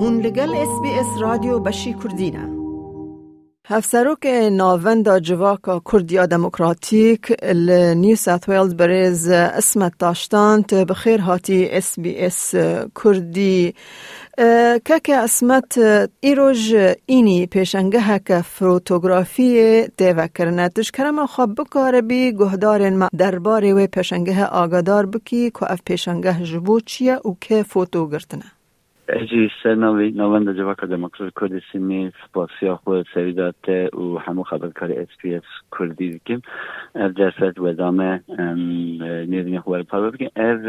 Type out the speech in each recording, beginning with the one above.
هون لگل اس بی اس رادیو بشی کردینه هفسروک ناوندا جواکا کردیا دموکراتیک نیو ساوت ویلز بریز اسمت داشتانت بخیر هاتی اس بی اس کردی. که اسمت ایروژ اینی پیشنگه هک فروتوگرافی دیوه کرنه تشکرم خواب بکاره بی گهدار ما. درباره و پیشنگه آگادار بکی که اف پیشنگه جبو چیه و که فوتو گرتنه. اجي سنوي نوند جواکا دموکرات کردی سیمی سپاسیا خود سویدات و همو خبرکار اس پی اس کردی بکیم اف جرفت و دامه نیرین خوال پا بکیم اف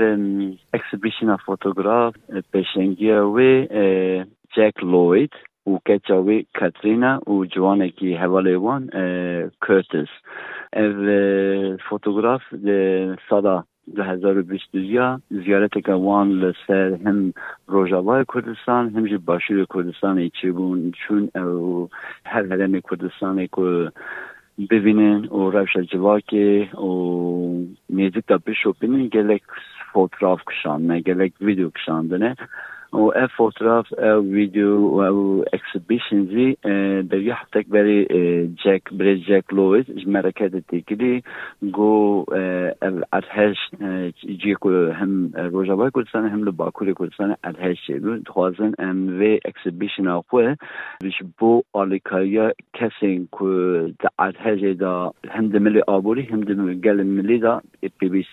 اکسیبیشن فوتوگراف پیشنگی و جک لوید و کچاوی کاترینا و جوانکی حواله وان کرتس اف فوتوگراف سالا 2022 زیارت که وان لسر هم روژاوای کردستان هم جی باشور کردستان ایچی بون چون او هر هرم کردستان که ببینن و روش جواکی و میزیک دا بشو بینن گلک فوتراف کشان گلک ویدیو کشان دنه. و اف فوتوغراف او ویدیو او اكسبيشن زي بري حتى بري جاك بري جاك لويز مركز تيكلي جو ارهش جيكو هم روجاوا كردستان هم لباكور كردستان ارهش شيبو خوازن ام في اكسبيشن اخوه بش بو آلیکاریا کسین که دا ارهش دا هم دملی آبوری هم دملی ملی دا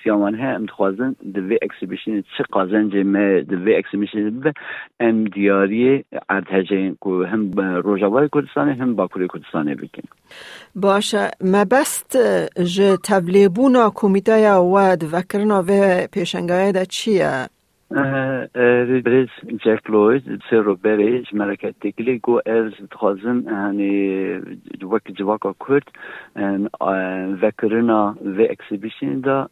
سی آمان هم خوازن دوی اكسبيشن چه قازن جمع دوی اكسبيشن به ام دیاری ارتجه که هم روژاوای کردستانه هم باکوری کردستانه بکن باشه مبست جه تبلیبونا کمیته ود وکرنا و پیشنگاه دا چیه؟ برز جک لوید سر بری ملکت تکلی گو از تخازن هنی وک جواکا کرد وکرنا و اکسیبیشن دا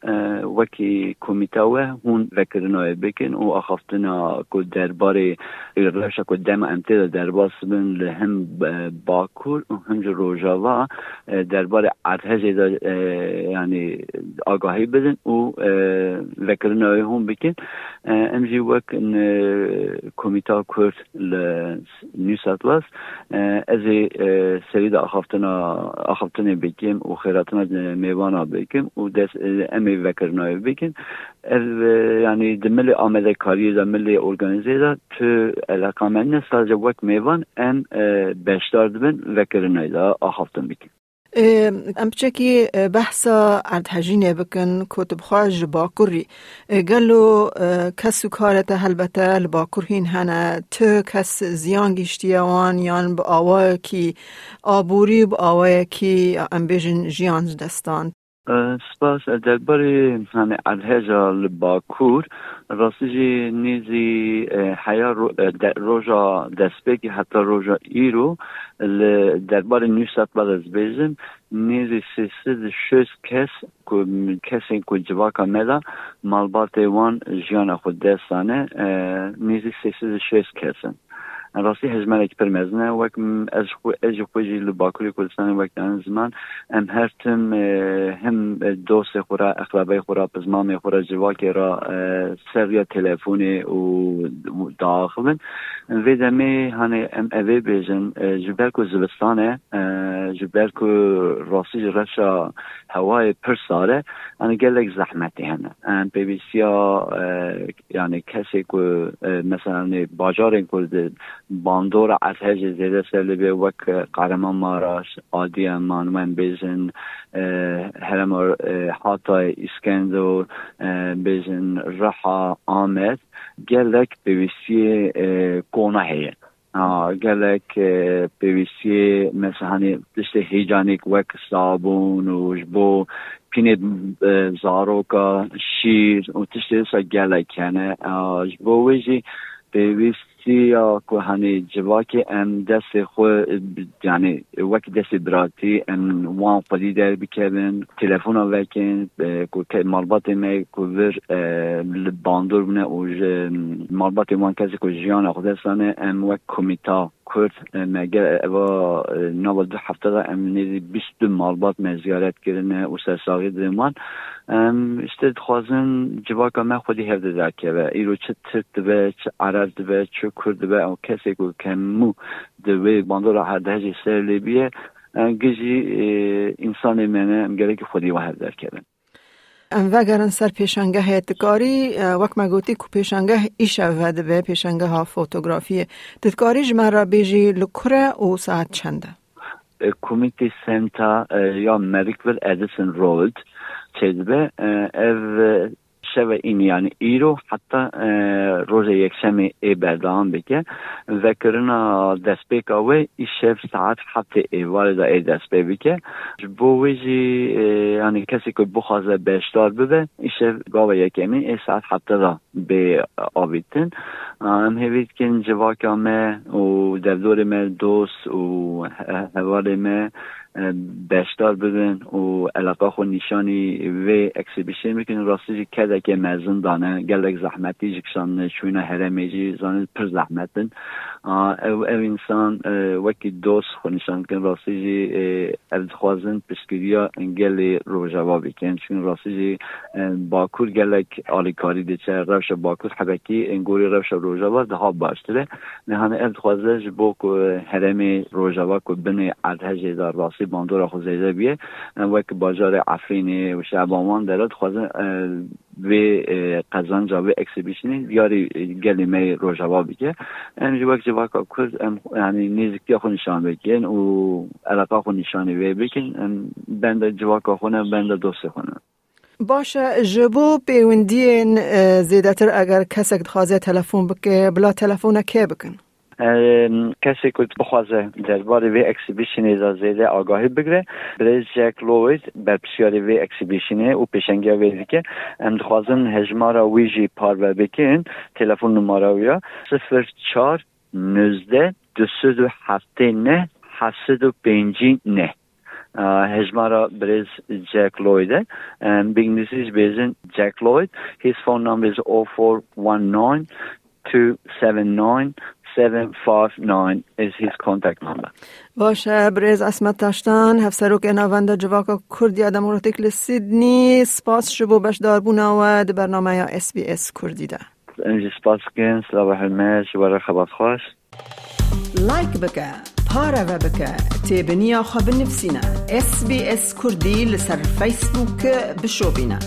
وکی کمیتاوه هون وکرنا بکن. و اخفتنا کو درباره رشا کو دم امتدا درباس بن لهم باکور و هم روژاوا درباره ارتج دا یعنی آگاهی بدن و وکرنا هم بکن امجی وک کمیتا کرد لنیو ساوت ویلز از سرید اخافتنا اخافتنا بکیم و خیراتنا میوانا بکیم و دست امی وکرنای بکیم yani de milli amedekariye de milli organize de tu elakamen sadece vek mevan em beşdar dibin vekirinay da ahaftin bikin. ام بچکی بحثا ارتحجینه بکن کتب خواج باکوری گلو کسو کارت هلبته لباکور هین هنه تو کس زیان گیشتی وان یان با آوای کی آبوری با آوای کی ام بیجن جیان دستان سپاس. درباره همه الهجا لباکور راستی جی نیزی حیا روژا دستبکی حتی روژا ایرو درباره نیو سات بلز بیزم نیزی سیسید شوز کس کسی که جواکا ملا مالبات وان جیان خود دستانه نیزی سیسید شوز کسن. راستی برمزنا وك از خو از خوجي لباكوري كردستان وك دان زمان. ام هرتم هم دوست خورا اقربای خورا بزمام خورا جواكي را سریا تلفوني و داخلن و دمي هاني ام اوي بيجن جبركو زبستانه جبركو راستی رشا هوای پر ساره انا گلک زحمتی هنه ام بی بی سیا یعنی کسی که مثلا باجار کرد باندور از هج زیده به وک قرمان ماراش عادی امان من بیزن هرم حاتا اسکندر بیزن رحا آمد. گلک بیویسی گناهیه گلک پیویسی مثل هنی دشت هیجانیک وک صابون و جبو پینه زاروکا شیر و تشت سا گلک یعنی جبو ویجی پیویست یا که هنی جواکی ام دست خو یعنی وقت دست براتی ام وان خودی در بکبن تلفون وکن که مالبات می که ور باندور بنه و مالبات وان کسی که جیان خودستانه ام وقت کمیتا کرد مگه و نو دو هفته دا امنیدی بیست دو مالبات مزیارت کرنه و سرساقی درمان. işte خوازن جواکا من خودی هفته در که و ایرو چه ترک دبه چه عرب دبه چه کرد دبه او کسی که کمو دبه باندورا هر دهجی سر لیبیه گجی انسان منه مگره که خودی و هر در کردن. وگرن سر پیشنگه اتکاری وک مگوتی که پیشنگه ایشه ود به پیشنگه ها فوتوگرافی. تدکاری جمع بیجی لکره او ساعت چنده؟ کمیتی سنتا یا مریکول ادیسن رولد چیزبه ev شب این یعنی ایرو حتی روز یک شمی ای بردام بکه و کرنا دست بیکا و ای شب ساعت حتی ای والدا ای دست بکه. بو ویجی یعنی کسی که بخوازه بشتار ببه ای شب گاوه یکمی ای ساعت حتی را به آویتن هم هیوید کن جواک همه و دفتور من دوست و هوار من بشدار ببین و علاقه خو نشانی و اکسیبیشن می‌کنن راستی کده که مزن دانه گلک زحمتی جکشان شوینه هرمی جی زانه پر دوست خو نشان کن. راستی جی از خوازن پشکریا گل رو جوابی کن چون راستی جی باکور گلک آلیکاری دیچه روش باکور حبکی انگوری روش رو جواب ده ها باشتره. نهانه از خوازش بو که هرمی رو جواب که بنی عدهج دار راستی سی باندور خو زیده بیه وک بازار عفرین و شعبامان درد خوازه و قزان جاوه اکسیبیشنی یاری گلی می روژاوا بگه امجی وقت جواک کز یعنی نیزکی خو نشان بگین و علاقه خو نشانی وی بکن بند جواک خونه بند دوست خونه باشه جبو پیوندین زیدتر اگر کسک خوازه تلفن بکه بلا تلفن که بکن؟ کسی که بخوازه درباره وی اکسیبیشن از زیده آگاهی بگیره. بریز جک لوید بر بسیاری وی اکسیبیشن او پیشنگی ویدی که ام خوازن هجمارا ویجی پار و بکن. تلفن نمارا ویا صفر چار نزده دو سد و هفته نه هفته و پنجی نه. هجمارا بریز جک لویده بگنیسیش بیزن جک لوید his phone number is 0419 279 759 is his contact number. باشه برز اسمت تاشتان هفسروک نوانده جواکا کردی دموکراتیک لسیدنی سپاس شبو بش داربونا و برنامه یا اس بی اس کردی ده. انجی سپاس کن سلام حلمه شباره خبات خوش. لایک بکه پاره و بکه. تیبنیا خواب نفسینا اس بی اس کردی لسر فیسبوک بشو بینه